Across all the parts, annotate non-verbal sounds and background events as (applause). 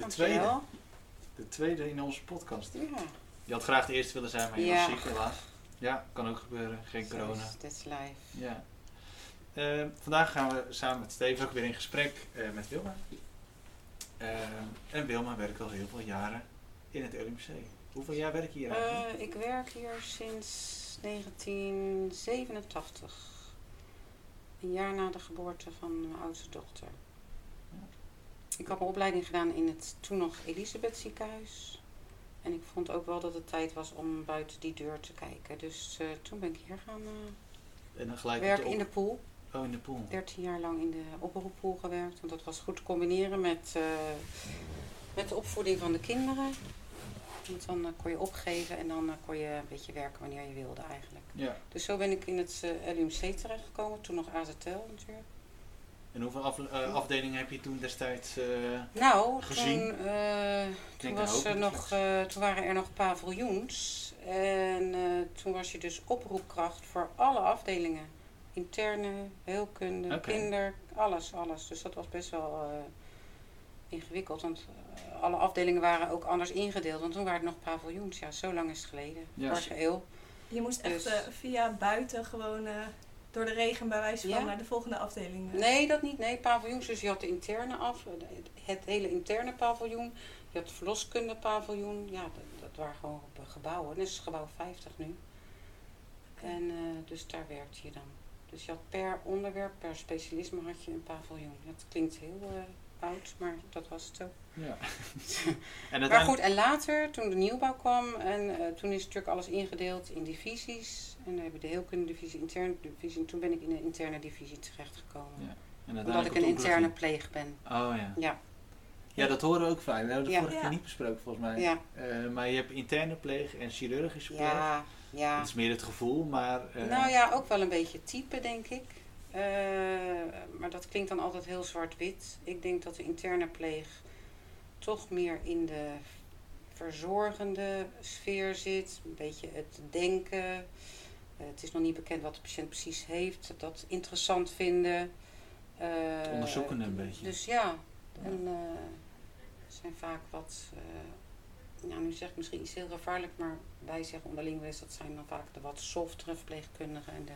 De Dankjewel. tweede, de tweede in onze podcast. Ja, Je had graag de eerste willen zijn, maar je Ja. was ziek helaas. Ja, kan ook gebeuren. Geen zo corona. is het. That's life. Ja. Eh, vandaag gaan we samen met Steven ook weer in gesprek eh, met Wilma. Eh, en Wilma werkt al heel veel jaren in het LMC. Hoeveel jaar werk je hier eigenlijk? Eh, ik werk hier sinds 1987. Een jaar na de geboorte van mijn oudste dochter. Ik had mijn opleiding gedaan in het toen nog Elisabeth ziekenhuis. En ik vond ook wel dat het tijd was om buiten die deur te kijken. Dus eh, toen ben ik hier gaan eh, en dan gelijk werken de in de pool. Oh, in de pool. 13 jaar lang in de oproeppool gewerkt. Want dat was goed te combineren met, eh, met de opvoeding van de kinderen. Want dan kon je opgeven en dan kon je een beetje werken wanneer je wilde eigenlijk. Ja. Dus zo ben ik in het LUMC terechtgekomen. Toen nog AZL natuurlijk. En hoeveel af- eh, afdelingen heb je toen destijds? eh, Nou, Gezien? toen, eh, toen, denk was een er nog, eh, toen waren er nog paviljoens. En eh, toen was je dus oproepkracht voor alle afdelingen. Interne, heelkunde, Oké. kinder, alles, alles. Dus dat was best wel eh, ingewikkeld. Want alle afdelingen waren ook anders ingedeeld. Want toen waren er nog paviljoens. Ja, zo lang is het geleden. Ja. Vorige eeuw. Je moest echt, echt eh, via buiten gewoon door de regen bij wijze van Ja. naar de volgende afdeling. Nee, dat niet. Nee, paviljoens. Dus je had de interne af, het hele interne paviljoen. Je had het verloskunde paviljoen. Ja, dat, dat waren gewoon gebouwen. Dit is gebouw 50 nu. En eh, dus daar werkte je dan. Dus je had per onderwerp, per specialisme had je een paviljoen. Dat klinkt heel eh, oud, maar dat was het ook. Ja. (laughs) en Maar goed, en later, toen de nieuwbouw kwam, en eh, toen is natuurlijk alles ingedeeld in divisies. En dan hebben we de heelkunde-divisie, interne divisie. En toen ben ik in de interne divisie terechtgekomen. Ja. En Omdat ik een interne pleeg ben. Oh ja. Ja, Ja, dat horen we ook vaak. Dat hebben we de Ja. vorige keer niet besproken volgens mij. ja, Eh, maar je hebt interne pleeg en chirurgische pleeg. ja, ja. Dat is meer het gevoel, maar... eh, Nou ja, ook wel een beetje type, denk ik. Eh, maar dat klinkt dan altijd heel zwart-wit. Ik denk dat de interne pleeg toch meer in de verzorgende sfeer zit. Een beetje het denken. Eh, het is nog niet bekend wat de patiënt precies heeft. Dat interessant vinden. Eh, Het onderzoekende een beetje. Dus ja, en eh, er zijn vaak wat, eh, nou nu zeg ik misschien iets heel gevaarlijk, maar wij zeggen onderling wel eens, dat zijn dan vaak de wat softere verpleegkundigen en de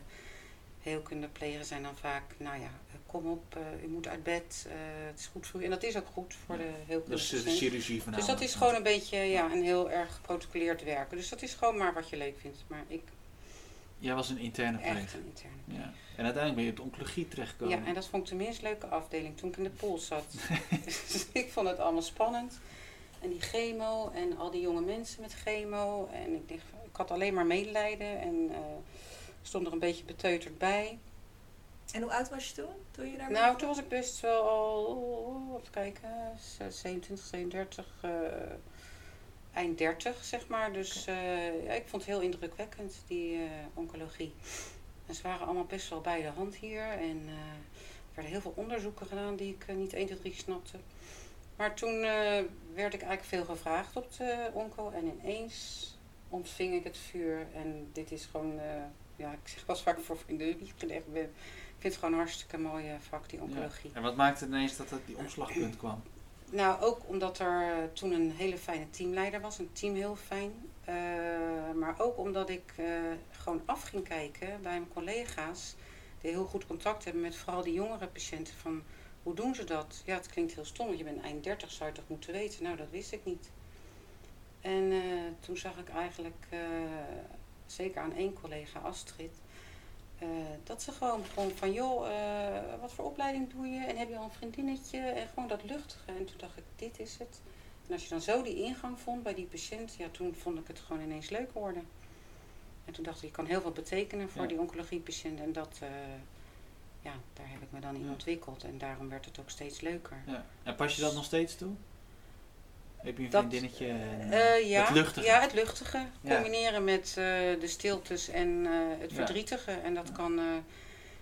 heelkundeplegers zijn dan vaak, nou ja, eh, kom op, eh, u moet uit bed, eh, het is goed voor u. En dat is ook goed voor de heelkunde. dat is de chirurgie van Dus dat is gewoon een beetje ja, een heel erg geprotocoleerd werken. Dus dat is gewoon maar wat je leuk vindt. Maar ik Jij was een interne pleeg. echt een interne. Ja. En uiteindelijk ben je op de oncologie terechtgekomen. Ja, en dat vond ik de minst leuke afdeling toen ik in de pool zat. (laughs) (laughs) dus ik vond het allemaal spannend. En die chemo en al die jonge mensen met chemo. En ik, dacht, ik had alleen maar medelijden en stond er een beetje beteuterd bij. En hoe oud was je toen? Toen je daar Nou, toen was ik best wel al, even kijken, 27, 32, eh, eind 30 zeg maar. Dus eh, ja, ik vond het heel indrukwekkend, die eh, oncologie. En ze waren allemaal best wel bij de hand hier. En er werden heel veel onderzoeken gedaan die ik niet 1, 2, 3 snapte. Maar toen werd ik eigenlijk veel gevraagd op de onco. En ineens ontving ik het vuur. En dit is gewoon, ja, ik zeg wel vaak voor in de wieg gelegd ben. Ik vind het gewoon een hartstikke mooie vak, die oncologie. En wat maakte ineens dat het die omslagpunt kwam? Nou, ook omdat er eh, toen een hele fijne teamleider was. Een team heel fijn. Eh, maar ook omdat ik eh, gewoon af ging kijken bij mijn collega's. Die heel goed contact hebben met vooral die jongere patiënten. Van hoe doen ze dat? Ja, het klinkt heel stom. want Je bent eind 30, zou je toch moeten weten? Nou, dat wist ik niet. En toen zag ik eigenlijk, zeker aan één collega, Astrid. eh, dat ze gewoon begon van, joh, eh, wat voor opleiding doe je? En heb je al een vriendinnetje? En gewoon dat luchtige. En toen dacht ik, dit is het. En als je dan zo die ingang vond bij die patiënt, ja, toen vond ik het gewoon ineens leuk worden. En toen dacht ik, je kan heel veel betekenen voor Ja. die oncologiepatiënt. En dat, eh, ja, daar heb ik me dan in Ja. ontwikkeld. En daarom werd het ook steeds leuker. Ja. En pas je dat nog steeds toe? Heb je een Dat- vriendinnetje? en, Eh, ja, Het luchtige. Ja, het luchtige. Ja. Combineren met eh, de stiltes en eh, het Ja. verdrietige. En dat kan,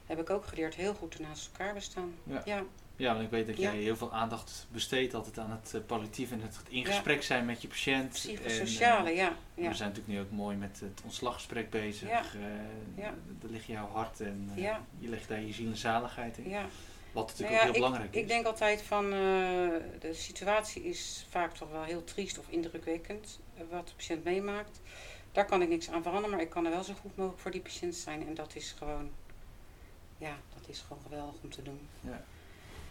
heb ik ook geleerd, heel goed naast elkaar bestaan. Ja. ja. Ja, want ik weet dat jij heel veel aandacht besteedt altijd aan het palliatief en het in gesprek zijn met je patiënt. Psychosociale, En, ja. ja. We zijn natuurlijk nu ook mooi met het ontslaggesprek bezig. Ja. Daar ligt jouw hart en je legt daar je ziel en zaligheid in. ja. Wat natuurlijk Nou ja, heel belangrijk ik is. denk altijd van, eh, de situatie is vaak toch wel heel triest of indrukwekkend. eh, wat de patiënt meemaakt. Daar kan ik niks aan veranderen, maar ik kan er wel zo goed mogelijk voor die patiënt zijn. En dat is gewoon, ja, dat is gewoon geweldig om te doen. Ja.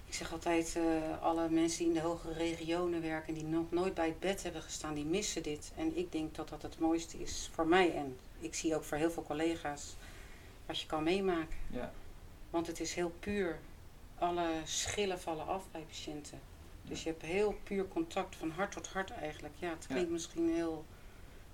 Ik zeg altijd, eh, alle mensen die in de hogere regionen werken, die nog nooit bij het bed hebben gestaan, die missen dit. En ik denk dat dat het mooiste is voor mij. En ik zie ook voor heel veel collega's wat je kan meemaken. Ja. Want het is heel puur. Alle schillen vallen af bij patiënten. Dus je hebt heel puur contact van hart tot hart eigenlijk. Ja, het Ja. klinkt misschien heel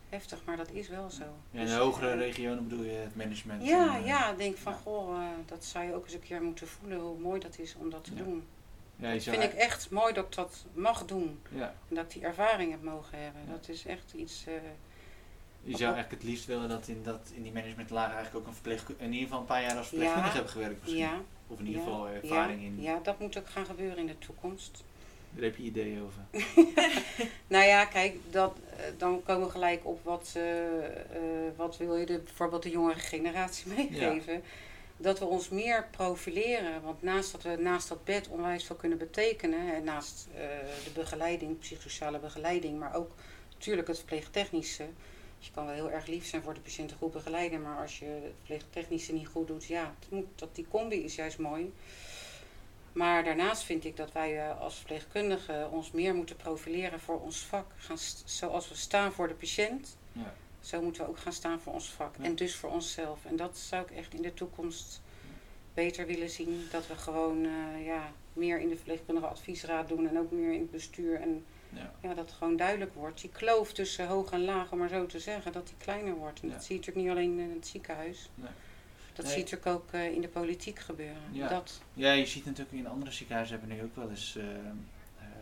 heftig, maar dat is wel zo. Ja, in Dus, de hogere eh, regionen bedoel je het management? Ja, en, eh, ja, ik denk van ja. goh, eh, dat zou je ook eens een keer moeten voelen hoe mooi dat is om dat te Ja. doen. ja, Dat vind ik echt mooi dat ik dat mag doen. Ja, En dat ik die ervaring heb mogen hebben. Dat is echt iets. Je zou eigenlijk het liefst willen dat in, dat in die managementlaag eigenlijk ook een verpleegkundige, in ieder geval een paar jaar als verpleegkundige Ja. hebben gewerkt misschien. ja, Of in ieder geval ervaring in. Ja, dat moet ook gaan gebeuren in de toekomst. Daar heb je ideeën over. (laughs) Nou ja, kijk, dat, eh, dan komen we gelijk op wat, eh, wat wil je de, bijvoorbeeld de jongere generatie (laughs) meegeven. Dat we ons meer profileren. Want naast dat we naast dat bed onwijs veel kunnen betekenen. En naast eh, de begeleiding, psychosociale begeleiding, maar ook natuurlijk het verpleegtechnische. Je kan wel heel erg lief zijn voor de patiënten goed begeleiden. Maar als je het verpleegtechnische niet goed doet, ja, het moet, dat, die combi is juist mooi. Maar daarnaast vind ik dat wij eh, als verpleegkundigen ons meer moeten profileren voor ons vak. Gaan zoals we staan voor de patiënt, Ja. zo moeten we ook gaan staan voor ons vak. Ja. En dus voor onszelf. En dat zou ik echt in de toekomst beter willen zien. Dat we gewoon eh, ja, meer in de verpleegkundige adviesraad doen en ook meer in het bestuur. En Ja. ja, dat het gewoon duidelijk wordt. Die kloof tussen hoog en laag, om maar zo te zeggen, dat die kleiner wordt. En Ja. dat zie je natuurlijk niet alleen in het ziekenhuis. Nee. Dat Nee. zie je natuurlijk ook eh, in de politiek gebeuren. Ja. Dat, ja, je ziet natuurlijk in andere ziekenhuizen hebben nu ook wel eens, eh, eh,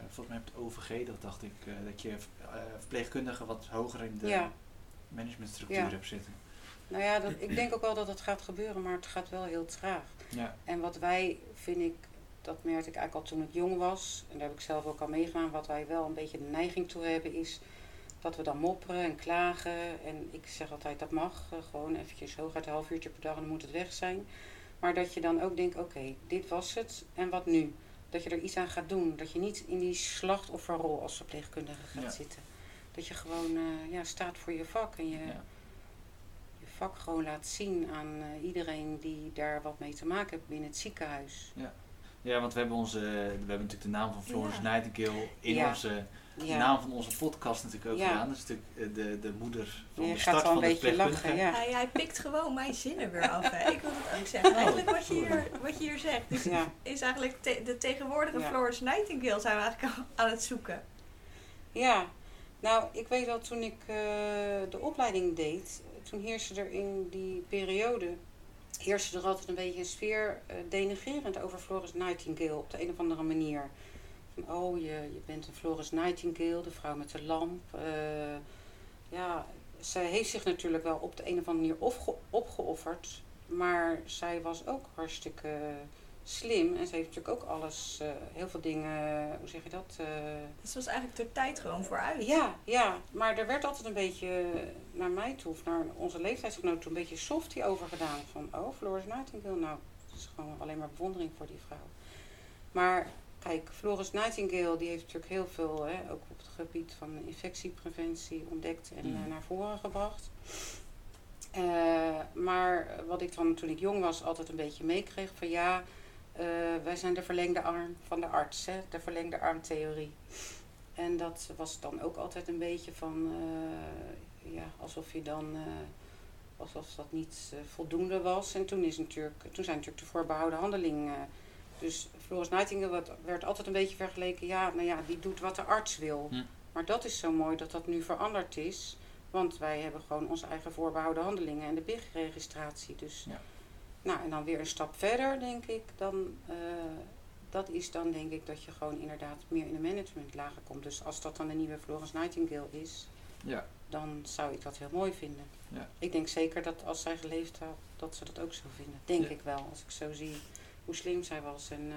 volgens mij het OVG, dat dacht ik, dat je verpleegkundigen wat hoger in de Ja. managementstructuur Ja. hebt zitten. nou ja, dat, ik (clears throat) denk ook wel dat het gaat gebeuren, maar het gaat wel heel traag. Ja, En wat wij, vind ik, dat merkte ik eigenlijk al toen ik jong was, en daar heb ik zelf ook al meegemaakt, wat wij wel een beetje de neiging toe hebben, is dat we dan mopperen en klagen. En ik zeg altijd, dat mag, eh, gewoon eventjes hooguit een half uurtje per dag en dan moet het weg zijn. Maar dat je dan ook denkt, oké, dit was het, en wat nu? Dat je er iets aan gaat doen. Dat je niet in die slachtofferrol als verpleegkundige gaat Ja. zitten. Dat je gewoon eh, ja, staat voor je vak en je, ja. je vak gewoon laat zien aan eh, iedereen die daar wat mee te maken heeft binnen het ziekenhuis. ja, want we hebben, onze, we hebben natuurlijk de naam van Florence Ja. Nightingale in Ja. onze de Ja. naam van onze podcast natuurlijk ook Ja. gedaan. Dat is natuurlijk eh, de, de moeder van je de gaat start een van lachen, verpleegkundige. ja. Hij, hij pikt gewoon mijn zinnen weer af. Hè. Ik wil het ook zeggen. Eigenlijk wat je hier, wat je hier zegt. Dus Ja. is eigenlijk te- de tegenwoordige Ja. Florence Nightingale zijn we eigenlijk al aan het zoeken. Ja, nou, ik weet wel, toen ik eh, de opleiding deed, toen heerste er in die periode, heerste er altijd een beetje een sfeer eh, denigrerend over Florence Nightingale op de een of andere manier. Van, oh, je, je bent een Florence Nightingale, de vrouw met de lamp. Eh, ja, zij heeft zich natuurlijk wel op de een of andere manier opge- opgeofferd, maar zij was ook hartstikke slim en ze heeft natuurlijk ook alles, eh, heel veel dingen, hoe zeg je dat? eh, Dus was eigenlijk de tijd gewoon vooruit. ja, ja, maar er werd altijd een beetje naar mij toe, of naar onze leeftijdsgenoten toe, een beetje softy over gedaan. Van, oh, Florence Nightingale, nou, het is gewoon alleen maar bewondering voor die vrouw. Maar kijk, Florence Nightingale, die heeft natuurlijk heel veel, hè, ook op het gebied van infectiepreventie, ontdekt en Mm. eh, naar voren gebracht. Eh, maar wat ik dan toen ik jong was altijd een beetje meekreeg van ja, eh, wij zijn de verlengde arm van de arts, hè, de verlengde armtheorie. En dat was dan ook altijd een beetje van, eh, ja, alsof je dan, eh, alsof dat niet voldoende was. En toen, is natuurlijk, toen zijn natuurlijk de voorbehouden handelingen. dus Florence Nightingale werd, werd altijd een beetje vergeleken, ja, nou ja, die doet wat de arts wil. Hm. Maar dat is zo mooi dat dat nu veranderd is. Want wij hebben gewoon onze eigen voorbehouden handelingen en de BIG-registratie. Dus, Ja. Nou, en dan weer een stap verder, denk ik, dan, eh, dat is dan denk ik dat je gewoon inderdaad meer in de managementlagen komt. Dus als dat dan de nieuwe Florence Nightingale is, Ja, dan zou ik dat heel mooi vinden. Ja. Ik denk zeker dat als zij geleefd had, dat ze dat ook zou vinden. Denk Ja. ik wel. Als ik zo zie hoe slim zij was en eh,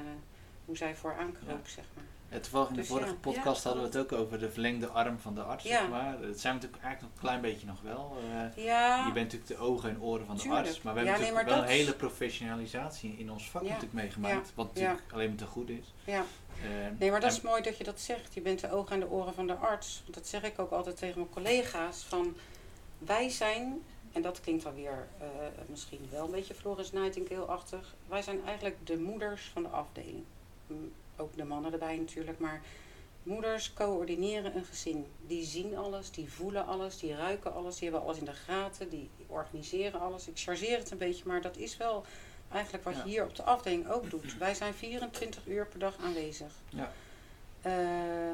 hoe zij voor aankroop, zeg maar. Ja, toevallig in de Dus vorige ja. podcast Ja, hadden we het ook over de verlengde arm van de arts, zeg maar. Dat zijn we natuurlijk eigenlijk nog een klein beetje nog wel. Eh, Je bent natuurlijk de ogen en oren van de Tuurlijk. arts, maar we hebben natuurlijk wel een hele professionalisatie in ons vak natuurlijk meegemaakt. Wat natuurlijk alleen maar te goed is. ja. Eh, Nee, maar dat is mooi dat je dat zegt. Je bent de ogen en de oren van de arts. Want dat zeg ik ook altijd tegen mijn collega's. Van wij zijn, en dat klinkt alweer eh misschien wel een beetje Florence Nightingale-achtig. Wij zijn eigenlijk de moeders van de afdeling. Ook de mannen erbij natuurlijk, maar moeders coördineren een gezin. Die zien alles, die voelen alles, die ruiken alles, die hebben alles in de gaten, die organiseren alles. Ik chargeer het een beetje, maar dat is wel eigenlijk wat Ja. je hier op de afdeling ook doet. (clears throat) Wij zijn 24 uur per dag aanwezig. Ja. Eh,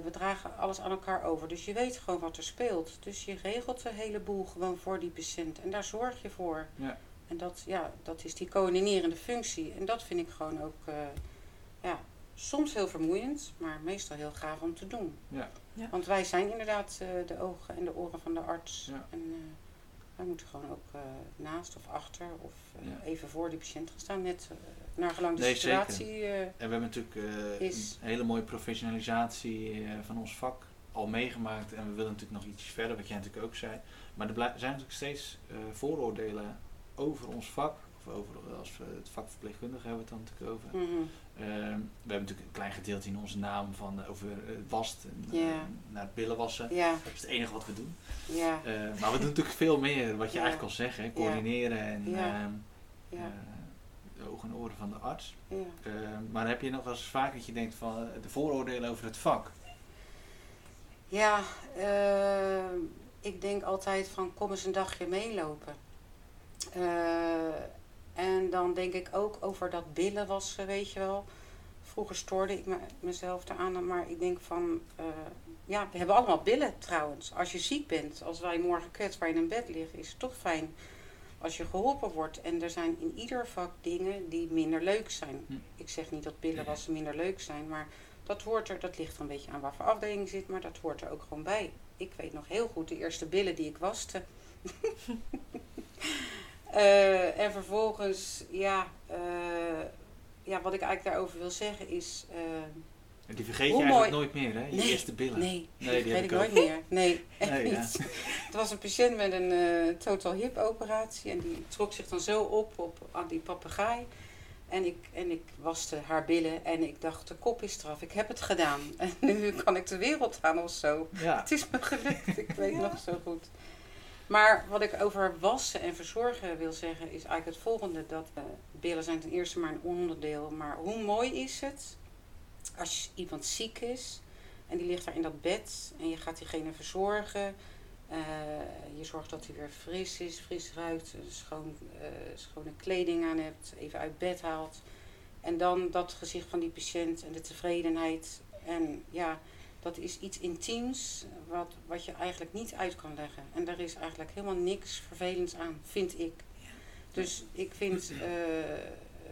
we dragen alles aan elkaar over. Dus je weet gewoon wat er speelt. Dus je regelt de hele boel gewoon voor die patiënt. En daar zorg je voor. Ja. En dat, ja, dat is die coördinerende functie. En dat vind ik gewoon ook eh, ja, soms heel vermoeiend, maar meestal heel gaaf om te doen. Ja. Ja. Want wij zijn inderdaad eh, de ogen en de oren van de arts. Ja. En eh, wij moeten gewoon ook eh, naast of achter of eh, Ja. even voor die patiënt gaan staan. Net uh, naar gelang de Nee, zeker. situatie. eh, En we hebben natuurlijk eh, Is- een hele mooie professionalisatie eh, van ons vak al meegemaakt. En we willen natuurlijk nog iets verder, wat jij natuurlijk ook zei. Maar er zijn natuurlijk steeds eh, vooroordelen over ons vak. Over, als we het vak verpleegkundige hebben we het dan natuurlijk over. mhm. Ehm, we hebben natuurlijk een klein gedeelte in onze naam van eh, over eh, wast en eh, naar het billen wassen. Dat is het enige wat we doen. maar we doen natuurlijk veel meer, wat je eigenlijk al zegt, hè, coördineren en ehm, eh, de ogen en oren van de arts. ja. Eh, maar heb je nog wel eens vaak dat je denkt van de vooroordelen over het vak? Ja, ik denk altijd van kom eens een dagje meelopen. En dan denk ik ook over dat billen wassen, weet je wel. Vroeger stoorde ik me, mezelf eraan, maar ik denk van... eh, ja, we hebben allemaal billen trouwens. Als je ziek bent, als wij morgen kwetsbaar in een bed liggen, is het toch fijn als je geholpen wordt. En er zijn in ieder vak dingen die minder leuk zijn. Hm. Ik zeg niet dat billen wassen minder leuk zijn, maar dat hoort er, dat ligt een beetje aan waar voor afdeling zit, maar dat hoort er ook gewoon bij. Ik weet nog heel goed de eerste billen die ik waste. (laughs) Eh, en vervolgens, ja, eh, ja, wat ik eigenlijk daarover wil zeggen is. En die vergeet je eigenlijk nooit meer, hè? Je Nee, eerste billen. nee, Nee, die ik nooit meer. Nee, echt (laughs) Nee, ja. niet. (laughs) Het was een patiënt met een total hip operatie en die trok zich dan zo op op aan die papegaai. En ik, en ik waste haar billen en ik dacht, de kop is eraf. Ik heb het gedaan. (laughs) En nu kan ik de wereld aan of zo. Ja. Het is me gelukt, ik weet Ja. nog zo goed. Maar wat ik over wassen en verzorgen wil zeggen, is eigenlijk het volgende. Dat eh, billen zijn ten eerste maar een onderdeel. Maar hoe mooi is het als iemand ziek is en die ligt daar in dat bed en je gaat diegene verzorgen. Eh, je zorgt dat hij weer fris is, fris ruikt, eh, schoon, schone kleding aan hebt, even uit bed haalt. En dan dat gezicht van die patiënt en de tevredenheid. En ja, dat is iets intiems wat, wat je eigenlijk niet uit kan leggen. En daar is eigenlijk helemaal niks vervelends aan, vind ik. Dus ik vind, eh,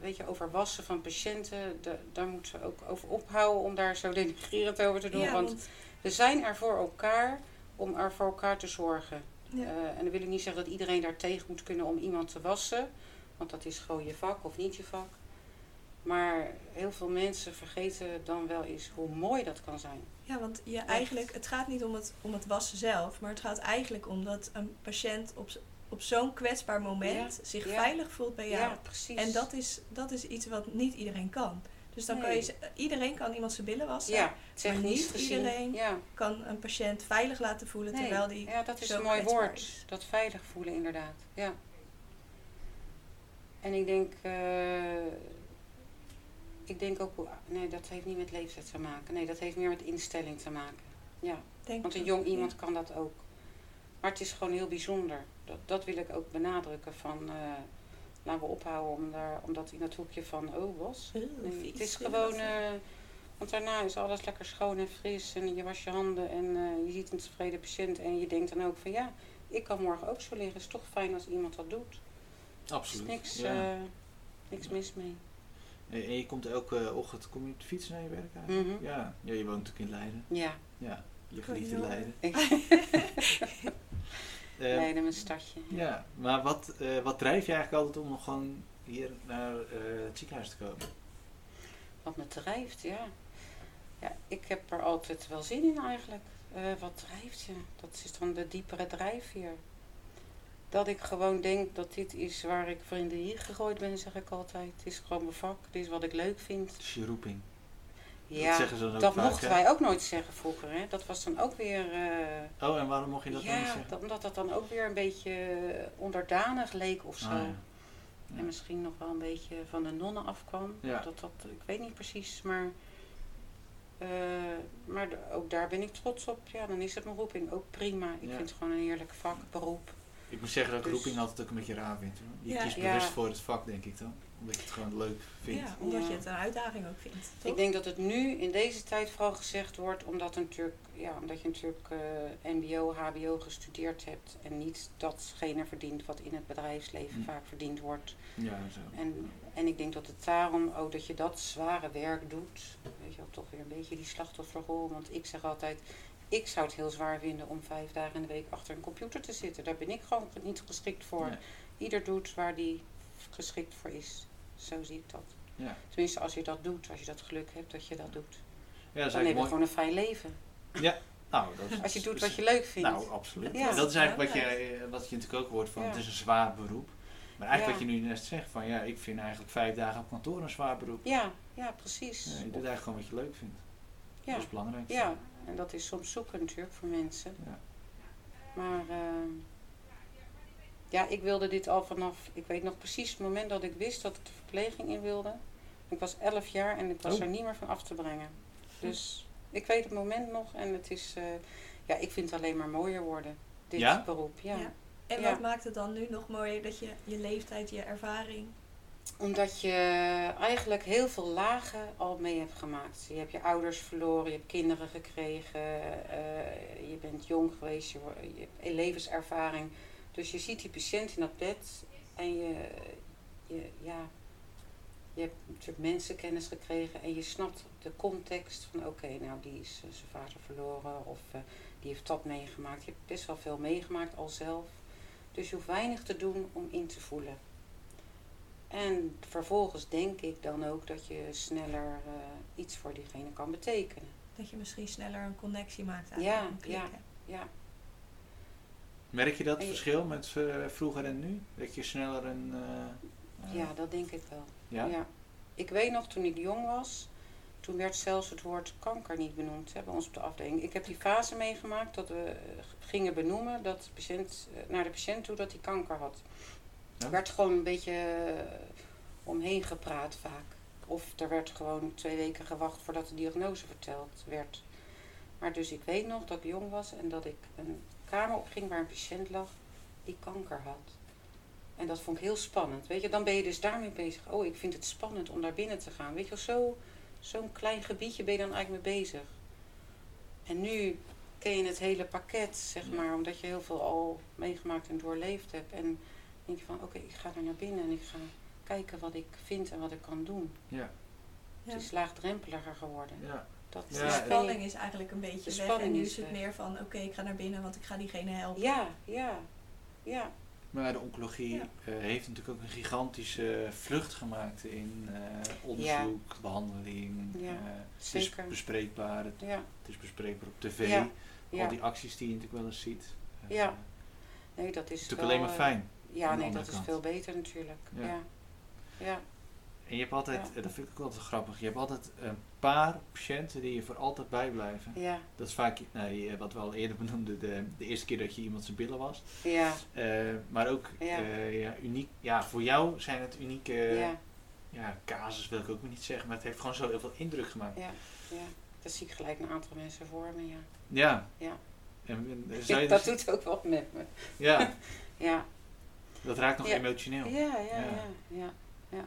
weet je, over wassen van patiënten, da- daar moeten we ook over ophouden om daar zo denigrerend over te doen. Ja, want want- we zijn er voor elkaar om er voor elkaar te zorgen. ja. Eh, en dan wil ik niet zeggen dat iedereen daar tegen moet kunnen om iemand te wassen. Want dat is gewoon je vak of niet je vak. Maar heel veel mensen vergeten dan wel eens hoe mooi dat kan zijn. Ja, want je eigenlijk, het gaat niet om het, om het wassen zelf, maar het gaat eigenlijk om dat een patiënt op, op zo'n kwetsbaar moment Ja, zich ja. veilig voelt bij jou. Ja, precies. en dat is, dat is iets wat niet iedereen kan. Dus dan kan je, iedereen kan iemand zijn billen wassen, ja, technisch niet gezien. iedereen Ja, kan een patiënt veilig laten voelen nee. terwijl die ja, dat is een mooi woord. is. Dat veilig voelen, inderdaad. Ja. En ik denk, eh, ik denk ook, nee, dat heeft niet met leeftijd te maken. Nee, dat heeft meer met instelling te maken. Ja. Denk Want een jong iemand Ja. kan dat ook. Maar het is gewoon heel bijzonder. Dat, dat wil ik ook benadrukken van... eh, laten we ophouden om daar, omdat in dat hoekje van... Oh, was. Nee, vies, het is gewoon... eh, want daarna is alles lekker schoon en fris. En je was je handen en eh, je ziet een tevreden patiënt. En je denkt dan ook van... Ja, ik kan morgen ook zo liggen. Het is toch fijn als iemand dat doet. Er is Absoluut. niks, ja. eh, niks mis mee. En je komt elke ochtend kom je op de fiets naar je werk eigenlijk? Mhm. Ja. ja, je woont natuurlijk in Leiden. Ja, Ja, je geliefde Goeie Leiden. Eh, (laughs) (laughs) Leiden mijn stadje. ja, maar wat, eh, wat drijf je eigenlijk altijd om nog gewoon hier naar eh, het ziekenhuis te komen? Wat me drijft, ja. Ja, ik heb er altijd wel zin in eigenlijk. Eh, wat drijft je? Dat is dan de diepere drijfveer. Dat ik gewoon denk dat dit is waar ik de hier gegooid ben, zeg ik altijd. Het is gewoon mijn vak, dit is wat ik leuk vind. Het is je roeping. dat Ja, ze dat vaak, mochten hè? wij ook nooit zeggen vroeger. Hè? Dat was dan ook weer... eh, Oh, en waarom mocht je dat dan niet ja, zeggen? dat, omdat dat dan ook weer een beetje onderdanig leek of zo. Ah, ja. Ja. En misschien nog wel een beetje van de nonnen afkwam. Ja. Dat, dat, ik weet niet precies, maar, eh, maar ook daar ben ik trots op. Ja, dan is het mijn roeping ook prima. Ik Ja. vind het gewoon een heerlijk vak, beroep. Ik moet zeggen dat ik Dus- roeping altijd ook een beetje raar vind. Hoor. Je Ja. kiest Ja. bewust voor het vak, denk ik dan. Omdat je het gewoon leuk vindt. Ja, omdat Ja. je het een uitdaging ook vindt. Toch? Ik denk dat het nu in deze tijd vooral gezegd wordt, omdat, natuurlijk, ja, omdat je natuurlijk eh, MBO, HBO gestudeerd hebt en niet datgene verdient wat in het bedrijfsleven Hm. vaak verdiend wordt. Ja, zo. En, en ik denk dat het daarom ook dat je dat zware werk doet. Weet je wel, toch weer een beetje die slachtofferrol. Want ik zeg altijd, ik zou het heel zwaar vinden om vijf dagen in de week achter een computer te zitten. Daar ben ik gewoon niet geschikt voor. Nee. Ieder doet waar die geschikt voor is. Zo zie ik dat. Ja. Tenminste, als je dat doet, als je dat geluk hebt dat je dat doet. Ja, dat Dan heb je gewoon een fijn leven. Nou, dat is- Als je doet wat je leuk vindt. Nou, absoluut. Ja. Dat is eigenlijk wat je, Ja. eh, wat je natuurlijk ook hoort van Ja. het is een zwaar beroep. Maar eigenlijk Ja. wat je nu net zegt van ja, ik vind eigenlijk vijf dagen op kantoor een zwaar beroep. ja, ja, precies. Ja, je doet eigenlijk gewoon wat je leuk vindt. Ja. Dat is belangrijk. Ja, en dat is soms zoeken natuurlijk voor mensen. Ja. Maar ehm, ja, ik wilde dit al vanaf, ik weet nog precies het moment dat ik wist dat ik de verpleging in wilde. Ik was 11 jaar en ik was Oh. er niet meer van af te brengen. Dus ik weet het moment nog en het is, eh, ja, ik vind het alleen maar mooier worden. Dit Ja? beroep, ja. Ja. En Ja. wat maakt het dan nu nog mooier dat je je leeftijd, je ervaring... Omdat je eigenlijk heel veel lagen al mee hebt gemaakt. Je hebt je ouders verloren, je hebt kinderen gekregen, eh, je bent jong geweest, je, je hebt levenservaring. Dus je ziet die patiënt in dat bed en je, je, ja, je hebt natuurlijk mensenkennis gekregen en je snapt de context van oké, nou die is eh, zijn vader verloren of eh, die heeft dat meegemaakt. Je hebt best wel veel meegemaakt al zelf. Dus je hoeft weinig te doen om in te voelen. En vervolgens denk ik dan ook dat je sneller eh, iets voor diegene kan betekenen. Dat je misschien sneller een connectie maakt Ja, ja. Ja, Merk je dat En je- verschil met eh, vroeger en nu? Dat je sneller een... eh, ja dat denk ik wel. ja? Ik weet nog toen ik jong was, toen werd zelfs het woord kanker niet benoemd hè, bij ons op de afdeling. Ik heb die fase meegemaakt dat we gingen benoemen dat de patiënt, naar de patiënt toe dat hij kanker had. Er werd gewoon een beetje eh, omheen gepraat vaak. Of er werd gewoon twee weken gewacht voordat de diagnose verteld werd. Maar dus ik weet nog dat ik jong was en dat ik een kamer opging waar een patiënt lag die kanker had. En dat vond ik heel spannend. Weet je, dan ben je dus daarmee bezig. Oh, ik vind het spannend om daar binnen te gaan. Weet je, wel, zo, zo'n klein gebiedje ben je dan eigenlijk mee bezig. En nu ken je het hele pakket, zeg maar, omdat je heel veel al meegemaakt en doorleefd hebt. En denk je van, oké, ik ga er naar binnen en ik ga kijken wat ik vind en wat ik kan doen. Ja. Het is laagdrempeliger geworden. ja. Dat Ja, de spanning is eigenlijk een beetje De weg. En nu is het weg. meer van, oké, ik ga naar binnen, want ik ga diegene helpen. Ja, ja, ja. Maar de oncologie Ja. eh, heeft natuurlijk ook een gigantische vlucht gemaakt in eh, onderzoek, behandeling. Ja, eh, het is bespreekbaar, het, Ja, het is bespreekbaar op tv. Ja, Al die acties die je natuurlijk wel eens ziet. Ja. Nee, dat is natuurlijk wel, alleen maar fijn. Ja, nee, dat is veel beter natuurlijk. Ja. Ja. Ja. En je hebt altijd, Ja. dat vind ik ook altijd grappig, je hebt altijd een paar patiënten die je voor altijd bijblijven. Ja. Dat is vaak, nou, je- wat we al eerder benoemden, de, de eerste keer dat je iemand zijn billen was. Ja. Eh, maar ook Ja. eh, ja, uniek, ja, voor jou zijn het unieke Ja. ja, casus, wil ik ook niet zeggen, maar het heeft gewoon zo heel veel indruk gemaakt. Ja. Ja. Dat zie ik gelijk een aantal mensen voor me, ja. Ja. Ja. En, en (laughs) dat dus- doet ook wat met me. ja, (laughs) Ja. Dat raakt nog Ja. emotioneel. Ja, ja, Ja. ja, ja,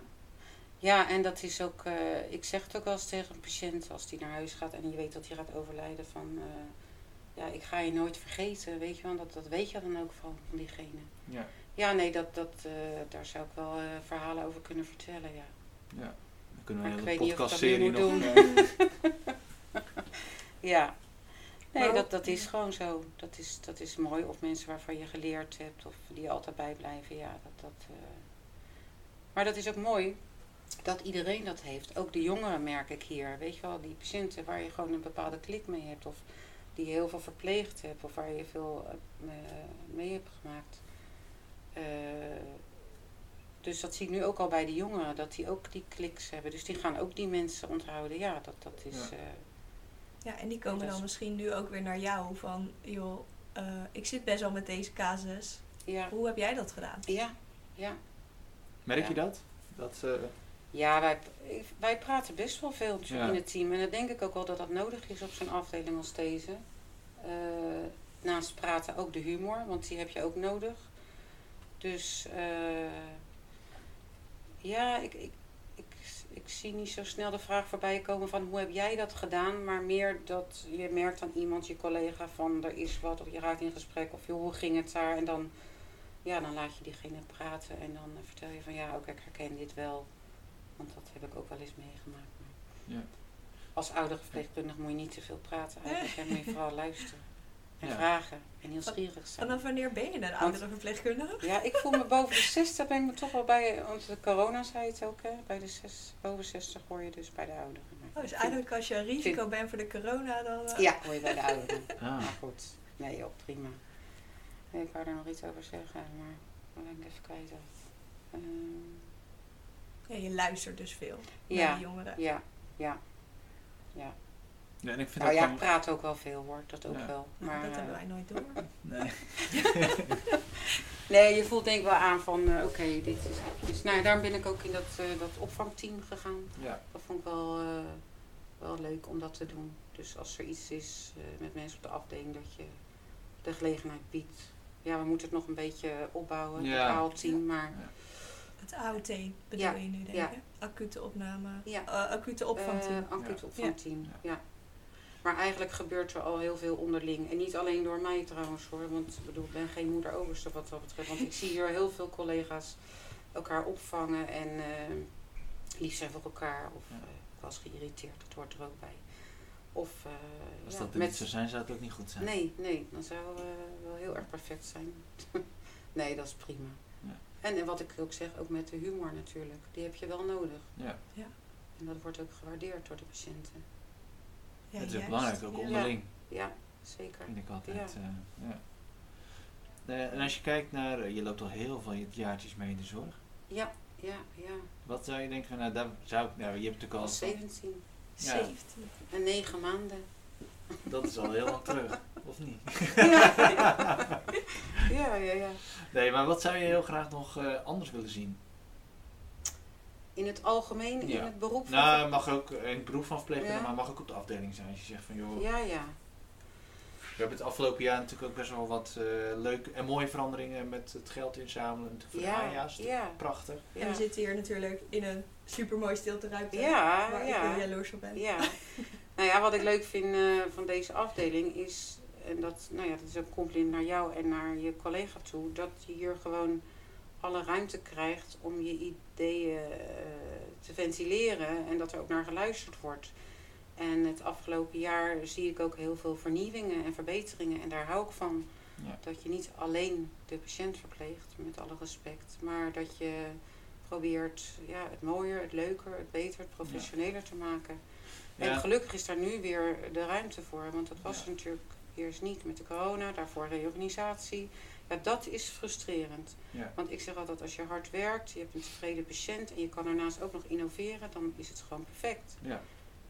ja. En dat is ook, eh, ik zeg het ook wel eens tegen een patiënt als die naar huis gaat en je weet dat hij gaat overlijden van, eh, ja, ik ga je nooit vergeten, weet je wel, dat, dat weet je dan ook van, van diegene. Ja, Ja, nee, dat, dat, eh, daar zou ik wel verhalen over kunnen vertellen, ja. ja. kunnen we een hele podcastserie nog... eh, (laughs) Ja. Nee, dat, dat is gewoon zo. Dat is, dat is mooi. Of mensen waarvan je geleerd hebt of die altijd bijblijven. Ja, dat, dat, eh. Maar dat is ook mooi dat iedereen dat heeft. Ook de jongeren merk ik hier. Weet je wel, die patiënten waar je gewoon een bepaalde klik mee hebt. Of die je heel veel verpleegd hebt. Of waar je veel eh, mee hebt gemaakt. Eh, dus dat zie ik nu ook al bij de jongeren. Dat die ook die kliks hebben. Dus die gaan ook die mensen onthouden. Ja, dat, dat is... Ja. Ja, en die komen dan misschien nu ook weer naar jou van, joh, eh, ik zit best wel met deze casus. ja. Hoe heb jij dat gedaan? Ja, ja. Merk Ja. je dat? Dat eh, Ja, wij, wij praten best wel veel Ja. in het team. En dan denk ik ook wel dat dat nodig is op zo'n afdeling als deze. Eh, naast praten ook de humor, want die heb je ook nodig. Dus eh, ja, ik, ik, ik, zie niet zo snel de vraag voorbij komen van hoe heb jij dat gedaan? Maar meer dat je merkt aan iemand, je collega, van er is wat. Of je raakt in gesprek of joh, hoe ging het daar? En dan, ja, dan laat je diegene praten en dan eh, vertel je van ja, ook ik herken dit wel. Want dat heb ik ook wel eens meegemaakt. Maar Ja. Als oude verpleegkundige moet je niet te veel praten. Eigenlijk hè, moet je vooral luisteren. En Ja. vragen. En nieuwsgierig zijn. Vanaf wanneer ben je een oudere verpleegkundige? Ja, ik voel me (laughs) boven de 60 ben ik me toch wel bij, want de corona zei het ook, hè, bij de zes, boven 60 hoor je dus bij de ouderen. Oh, dus eigenlijk als je een risico bent voor de corona, dan... vind- Ja, hoor je bij de ouderen. (laughs) ah, Maar goed, nee joh, prima. Nee, ik wou daar nog iets over zeggen, maar wat ben ik even kwijt. Ehm, ja, je luistert dus veel naar de jongeren. ja, ja, ja. Ja, en ik vind Nou dat ja, dan- ik praat ook wel veel hoor, dat ook Ja. wel. Maar, dat eh, hebben wij nooit door. (laughs) Nee. (laughs) Nee, je voelt denk ik wel aan van, eh, oké, dit is eventjes... Nou, ja, daarom ben ik ook in dat, eh, dat opvangteam gegaan. Ja. Dat vond ik wel, eh, wel leuk om dat te doen. Dus als er iets is eh, met mensen op de afdeling, dat je de gelegenheid biedt. Ja, we moeten het nog een beetje opbouwen, Ja. het AL-team, maar Het AOT bedoel Ja, je nu, denk ja. ik? Acute opname, Ja. eh, acute opvangteam. eh acute Ja. opvangteam, Ja. Ja. Maar eigenlijk gebeurt er al heel veel onderling. En niet alleen door mij trouwens hoor, want ik bedoel, ik ben geen moeder overste wat dat betreft. Want ik zie hier heel veel collega's elkaar opvangen en eh, lief zijn voor elkaar. Of Ja. eh, ik was geïrriteerd, dat hoort er ook bij. Of eh, Als ja, dat er met niet zou zijn, zou het ook niet goed zijn. Nee, nee, dan zou wel heel erg perfect zijn. (laughs) nee, dat is prima. Ja. En, en wat ik ook zeg, ook met de humor natuurlijk. Die heb je wel nodig. Ja. En dat wordt ook gewaardeerd door de patiënten. Ja, het is juist. belangrijk, ook onderling, Ja, zeker. vind ik altijd. Eh, ja. En als je kijkt naar, eh, je loopt al heel veel jaartjes mee in de zorg. Ja, ja, ja. Wat zou je denken nou, daar zou ik, nou, je hebt natuurlijk Al al, 17 Ja. 17. en 9 maanden. dat is al heel lang terug, of niet? (laughs) Ja, ja, ja. ja. Nee, maar wat zou je heel graag nog eh, anders willen zien? In het algemeen, in het beroep van... Nou, mag ook in het beroep van verpleegkundige, Ja. maar mag ook op de afdeling zijn. Als je zegt van, joh, Ja, ja. we hebben het afgelopen jaar natuurlijk ook best wel wat eh, leuke en mooie veranderingen met het geld inzamelen. Voor Ja, de AJA's, ja. prachtig. En we zitten hier natuurlijk in een supermooi stilteruimte. ja, waar ik ja. heel jaloers op ben. Ja. nou ja, wat ik leuk vind eh, van deze afdeling is, en dat, nou ja, dat is een compliment naar jou en naar je collega toe, dat je hier gewoon alle ruimte krijgt om je ideeën eh, te ventileren en dat er ook naar geluisterd wordt. En het afgelopen jaar zie ik ook heel veel vernieuwingen en verbeteringen en daar hou ik van. Ja. Dat je niet alleen de patiënt verpleegt, met alle respect, maar dat je probeert ja, het mooier, het leuker, het beter, het professioneler te maken. En gelukkig is daar nu weer de ruimte voor, want dat was natuurlijk eerst niet met de corona, daarvoor reorganisatie. Ja, dat is frustrerend. Ja. Want ik zeg altijd, als je hard werkt, je hebt een tevreden patiënt en je kan daarnaast ook nog innoveren, dan is het gewoon perfect. Ja.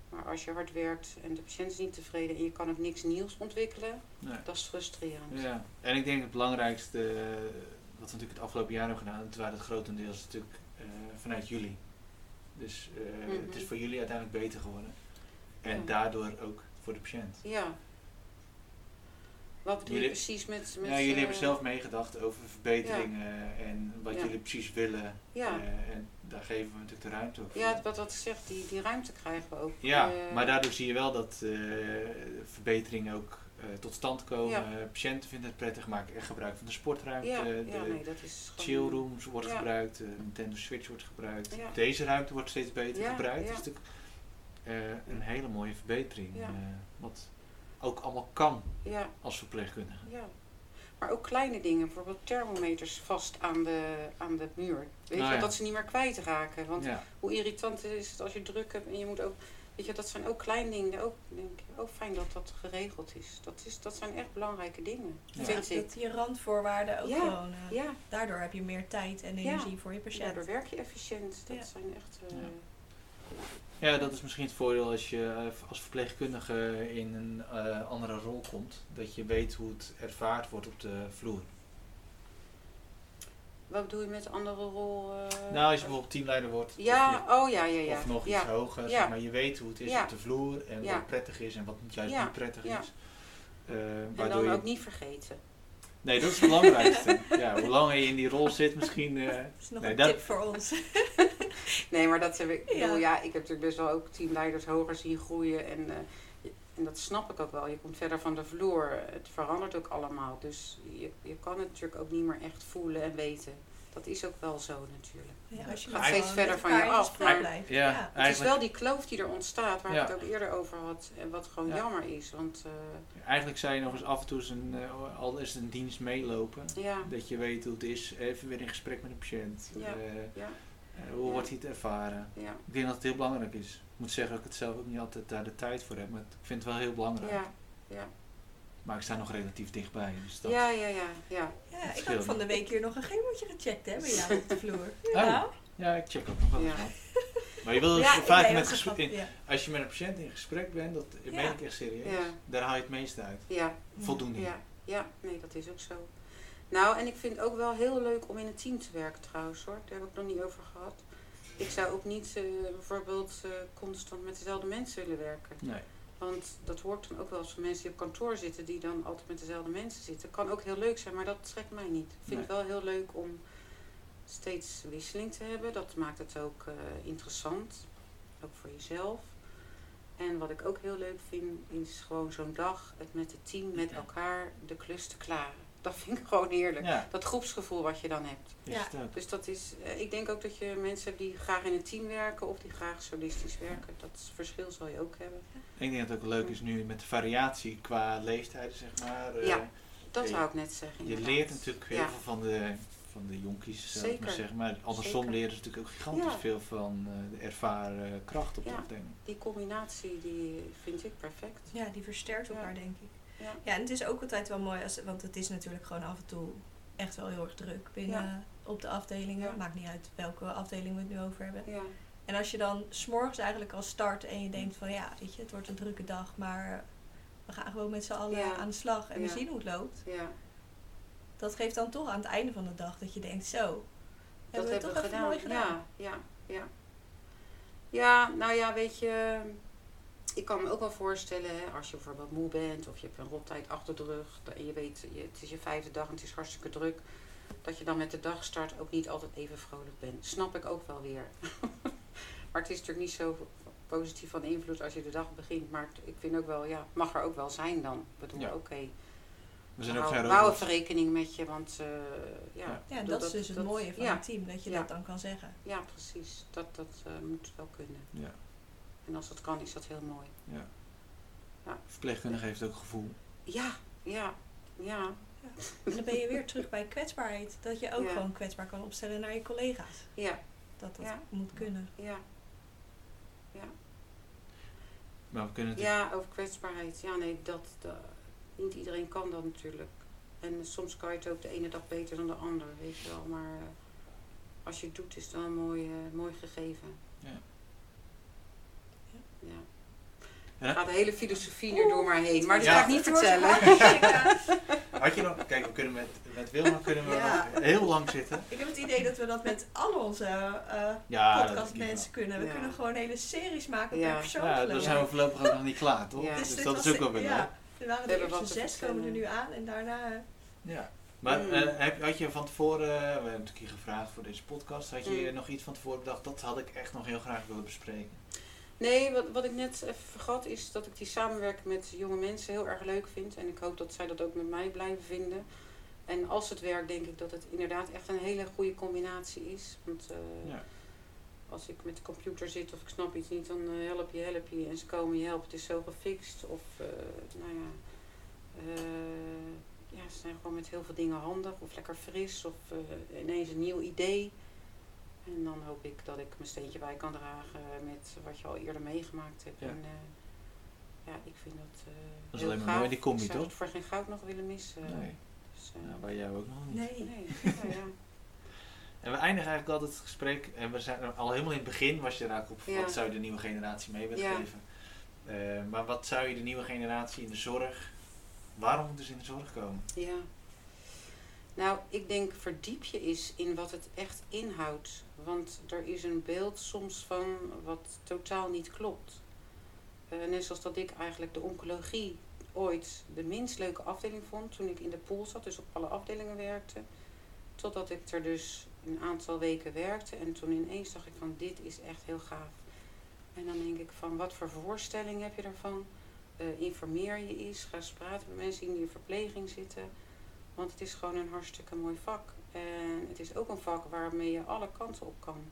Maar als je hard werkt en de patiënt is niet tevreden en je kan ook niks nieuws ontwikkelen, Nee. dat is frustrerend. Ja, en ik denk het belangrijkste, eh, wat we natuurlijk het afgelopen jaar hebben gedaan, en terwijl het grotendeels natuurlijk eh, vanuit jullie. Dus eh, Mhm. het is voor jullie uiteindelijk beter geworden. En daardoor ook voor de patiënt. Ja. Wat bedoel je precies met... met ja, jullie eh, hebben zelf meegedacht over verbeteringen en wat jullie precies willen. Eh, en daar geven we natuurlijk de ruimte voor. ja wat, wat ik zeg, die, die ruimte krijgen we ook. Ja, Eh, maar daardoor zie je wel dat eh, verbeteringen ook eh, tot stand komen. Ja. patiënten vinden het prettig, maken echt gebruik van de sportruimte. ja, de ja, nee, dat is chillrooms wordt gebruikt, de Nintendo Switch wordt gebruikt. Deze ruimte wordt steeds beter gebruikt. Dat is natuurlijk eh, een hele mooie verbetering. Ja. eh, wat ook allemaal kan Ja, als verpleegkundige. ja. Maar ook kleine dingen, bijvoorbeeld thermometers vast aan de, aan de muur. Weet Nou je, ja. dat ze niet meer kwijtraken. Want Ja. hoe irritant is het als je druk hebt en je moet ook... Weet je, dat zijn ook kleine dingen. Ook, denk ik, ook fijn dat dat geregeld is. Dat, is. dat zijn echt belangrijke dingen, Ja. vind ik. dat je randvoorwaarden ook Ja, gewoon... eh, Ja, Daardoor heb je meer tijd en Ja. energie voor je patiënt. daardoor werk je efficiënt. Dat Ja. zijn echt... eh, Ja. Dat is misschien het voordeel als je eh, als verpleegkundige in een eh, andere rol komt. Dat je weet hoe het ervaard wordt op de vloer. Wat bedoel je met andere rol? eh, Nou, als je bijvoorbeeld teamleider wordt. Ja, Of, oh ja, ja, ja. of nog ja. iets hoger. Ja. Maar je weet hoe het is Ja. op de vloer. En Ja. wat prettig is en wat juist Ja. niet prettig Ja. is. Eh, En waardoor dan je... ook niet vergeten. Nee, dat is het belangrijkste. (laughs) ja, hoe langer je in die rol zit misschien... eh, Dat is nog Nee, een dat- tip voor ons. (laughs) Nee, maar dat heb ik. ik Ja. bedoel, ja, ik heb natuurlijk best wel ook teamleiders hoger zien groeien. En, eh, en dat snap ik ook wel. Je komt verder van de vloer. Het verandert ook allemaal. Dus je, je kan het natuurlijk ook niet meer echt voelen en weten. Dat is ook wel zo natuurlijk. Ja, als je Gaat steeds verder van je af, gesprek maar- blijft. Ja, Ja. Het is wel die kloof die er ontstaat, waar Ja. ik het ook eerder over had. En wat gewoon Ja. jammer is. Want eh, eigenlijk zou je nog eens af en toe eens een, eh, al is het een dienst meelopen. ja, Dat je weet hoe het is. Even weer in gesprek met een patiënt. Ja. Eh, eh, hoe Ja. wordt hij het ervaren? ja, Ik denk dat het heel belangrijk is. Ik moet zeggen dat ik het zelf ook niet altijd daar de tijd voor heb. Maar ik vind het wel heel belangrijk. ja, ja. Maar ik sta nog relatief dichtbij. Dus dat, Ja, ja, ja, ja. Ja, ik heb van de week hier nog een chemootje gecheckt hè, bij jou op de vloer. (laughs) Oh. Ja, Ja, ik check ook nog wel eens Ja. wat. Maar je wil ja dus vaak ben met gesprek, gegrapt, in- ja. als je met een patiënt in gesprek bent, dat Ja. meen ik echt serieus. Ja. Daar haal je het meeste uit. Ja, Voldoening. Ja, ja, nee, dat is ook zo. Nou, en ik vind het ook wel heel leuk om in een team te werken trouwens hoor. Daar heb ik nog niet over gehad. Ik zou ook niet eh, bijvoorbeeld eh, constant met dezelfde mensen willen werken. Nee. Want dat hoort dan ook wel eens van mensen die op kantoor zitten, die dan altijd met dezelfde mensen zitten. Kan ook heel leuk zijn, maar dat trekt mij niet. Ik vind het wel heel leuk om steeds wisseling te hebben. Dat maakt het ook eh, interessant. Ook voor jezelf. En wat ik ook heel leuk vind, is gewoon zo'n dag het met het team, met elkaar de klus te klaren. Dat vind ik (laughs) gewoon heerlijk. Ja, Dat groepsgevoel wat je dan hebt. Ja. Dus dat is, eh, ik denk ook dat je mensen hebt die graag in een team werken of die graag solistisch werken. Dat verschil zal je ook hebben. Ik denk dat het ook leuk is nu met de variatie qua leeftijden, zeg maar. Eh, Ja, Dat zou ik net zeggen. Je leert natuurlijk heel Ja. veel van de, van de jonkies, zou ik maar zeggen. Maar andersom Zeker. leren ze natuurlijk ook gigantisch Ja. veel van eh, de ervaren kracht op Ja. afdeling. Die combinatie die vind ik perfect. Ja, die versterkt elkaar, Ja. denk ik. Ja. Ja, en het is ook altijd wel mooi, als, want het is natuurlijk gewoon af en toe echt wel heel erg druk binnen Ja. op de afdelingen. Ja. Maakt niet uit welke afdeling we het nu over hebben. Ja, En als je dan s'morgens eigenlijk al start en je denkt van ja, weet je, het wordt een drukke dag, maar we gaan gewoon met z'n allen aan de slag en we zien hoe het loopt. ja. Dat geeft dan toch aan het einde van de dag dat je denkt zo, dat hebben we toch gedaan. mooi gedaan. Ja, ja, ja. Ja, nou ja, weet je, ik kan me ook wel voorstellen, als je bijvoorbeeld moe bent of je hebt een rottijd achter de rug en je weet, het is je vijfde dag en het is hartstikke druk, dat je dan met de dagstart ook niet altijd even vrolijk bent. Snap ik ook wel weer. (laughs) maar het is natuurlijk niet zo positief van invloed als je de dag begint, maar het- ik vind ook wel, ja, mag er ook wel zijn dan. Ik bedoel, Ja. oké, We zijn ook hou, even rekening met je, want eh, ja. Ja. Ja, en bedoel, dat is dus het mooie van ja, een team, dat je Ja. dat dan kan zeggen. Ja, precies. Dat, dat eh, moet wel kunnen. Ja, En als dat kan, is dat heel mooi. ja. Ja. Verpleegkundige heeft ook gevoel. Ja, ja, ja. En dan ben je weer terug bij kwetsbaarheid. Dat je ook Ja. gewoon kwetsbaar kan opstellen naar je collega's. Ja, Dat dat Ja. moet kunnen. ja. Maar we kunnen het Ja, over kwetsbaarheid. Ja, nee, dat, dat- niet iedereen kan dat natuurlijk. En soms kan je het ook de ene dag beter dan de ander, weet je wel. Maar eh, als je het doet, is het wel een mooi, eh, mooi gegeven. Ja. Er gaat de hele filosofie nu door maar heen, maar dat Ja. ga ik niet vertellen. Had je nog, kijk, we kunnen met, met Wilma kunnen we Ja. nog heel lang zitten. Ik heb het idee dat we dat met al onze eh podcastmensen kunnen. We Ja. kunnen gewoon hele series maken Ja. per persoon. Ja, daar zijn we voorlopig ook nog niet klaar, toch? Ja. Dus dit dat is ook wel weer ja, Er waren hebben eerste zes komen er nu aan en daarna... eh, Ja. Maar Mm. eh, heb, had je van tevoren, we hebben natuurlijk hier gevraagd voor deze podcast, had je Mm. nog iets van tevoren bedacht, dat had ik echt nog heel graag willen bespreken? Nee, wat, wat ik net even vergat is dat ik die samenwerking met jonge mensen heel erg leuk vind. En ik hoop dat zij dat ook met mij blijven vinden. En als het werkt, denk ik dat het inderdaad echt een hele goede combinatie is. Want eh, Ja. als ik met de computer zit of ik snap iets niet, dan eh, help je, help je. En ze komen je helpen, het is zo gefixt. Of, eh, nou ja, ja, ze zijn gewoon met heel veel dingen handig. Of lekker fris, of ineens een nieuw idee. En dan hoop ik dat ik mijn steentje bij kan dragen met wat je al eerder meegemaakt hebt. Ja. En eh, ja, ik vind dat. eh Dat is heel alleen maar gaaf. mooi, die combi, Ik zou toch? het voor geen goud nog willen missen. Nee, Dus, eh, ja, bij jou ook nog niet. Nee. nee, nou ja. (laughs) En we eindigen eigenlijk altijd het gesprek, en we zijn er al helemaal in het begin, was je raak op Ja. wat zou je de nieuwe generatie mee willen Ja. geven. Eh, maar wat zou je de nieuwe generatie in de zorg, waarom moeten ze in de zorg komen? Ja. Nou, ik denk verdiep je eens in wat het echt inhoudt. Want er is een beeld soms van wat totaal niet klopt. Eh, net zoals dat ik eigenlijk de oncologie ooit de minst leuke afdeling vond toen ik in de pool zat, dus op alle afdelingen werkte. Totdat ik er dus een aantal weken werkte en toen ineens dacht ik van dit is echt heel gaaf. En dan denk ik van wat voor voorstelling heb je ervan? Eh, informeer je eens, ga eens praten met mensen die in je verpleging zitten. Want het is gewoon een hartstikke mooi vak. En het is ook een vak waarmee je alle kanten op kan.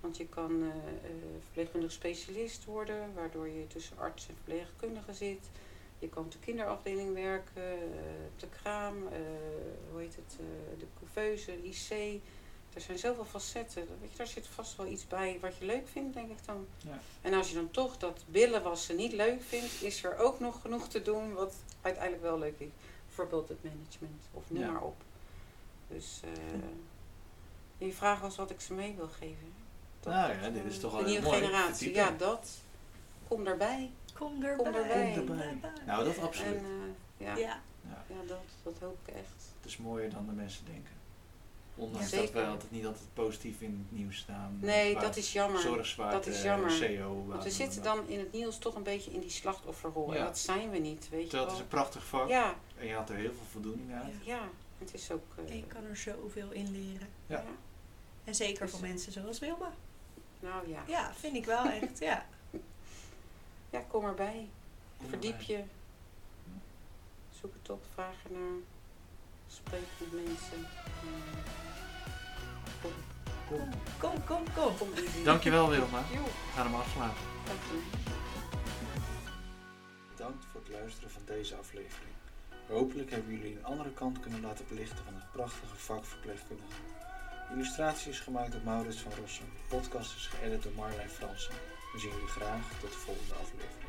Want je kan eh, eh, verpleegkundig specialist worden, waardoor je tussen arts en verpleegkundige zit. Je kan op de kinderafdeling werken, eh, op de kraam, hoe heet het, eh, de couveuse, de IC. Er zijn zoveel facetten. Weet je, daar zit vast wel iets bij wat je leuk vindt, denk ik dan. Ja. En als je dan toch dat billen wassen niet leuk vindt, is er ook nog genoeg te doen wat uiteindelijk wel leuk is. Bijvoorbeeld het management of noem Ja. maar op. Dus eh je vraag was wat ik ze mee wil geven. Dat- Nou ja, dit is toch de wel nieuwe mooi. generatie. Ja, dat. Kom erbij. Kom erbij. Kom erbij. Kom erbij. Nou, dat absoluut. En eh, ja, Ja. Ja, ja, dat, dat hoop ik echt. het is mooier dan de mensen denken. Ondanks Ja, dat zeker. altijd niet altijd positief in het nieuws staan. Nee, dat is jammer. Zorgzwaarte, Dat is jammer. CO. Want we zitten dan in het nieuws toch een beetje in die slachtofferrol. En dat zijn we niet, weet je Terwijl het is wel. een prachtig vak Ja, en je had er heel veel voldoening uit. Ja. Het is ook... eh, En je kan er zoveel in leren. Ja. ja. En zeker Dus- voor mensen zoals Wilma. Nou ja. Ja, vind ik wel echt. Ja. (laughs) Ja, kom erbij. Kom Verdiep erbij. je. Zoek het op, vraag ernaar. Spreek met mensen. Eh, Kom, Kom. Kom, kom, kom. kom. Dankjewel Wilma. We gaan hem afsluiten. dank je. Bedankt voor het luisteren van deze aflevering. Hopelijk hebben jullie een andere kant kunnen laten belichten van het prachtige vak verpleegkundige. Illustratie is gemaakt door Maurits van Rossum. De podcast is geëdit door Marlijn Fransen. We zien jullie graag tot de volgende aflevering.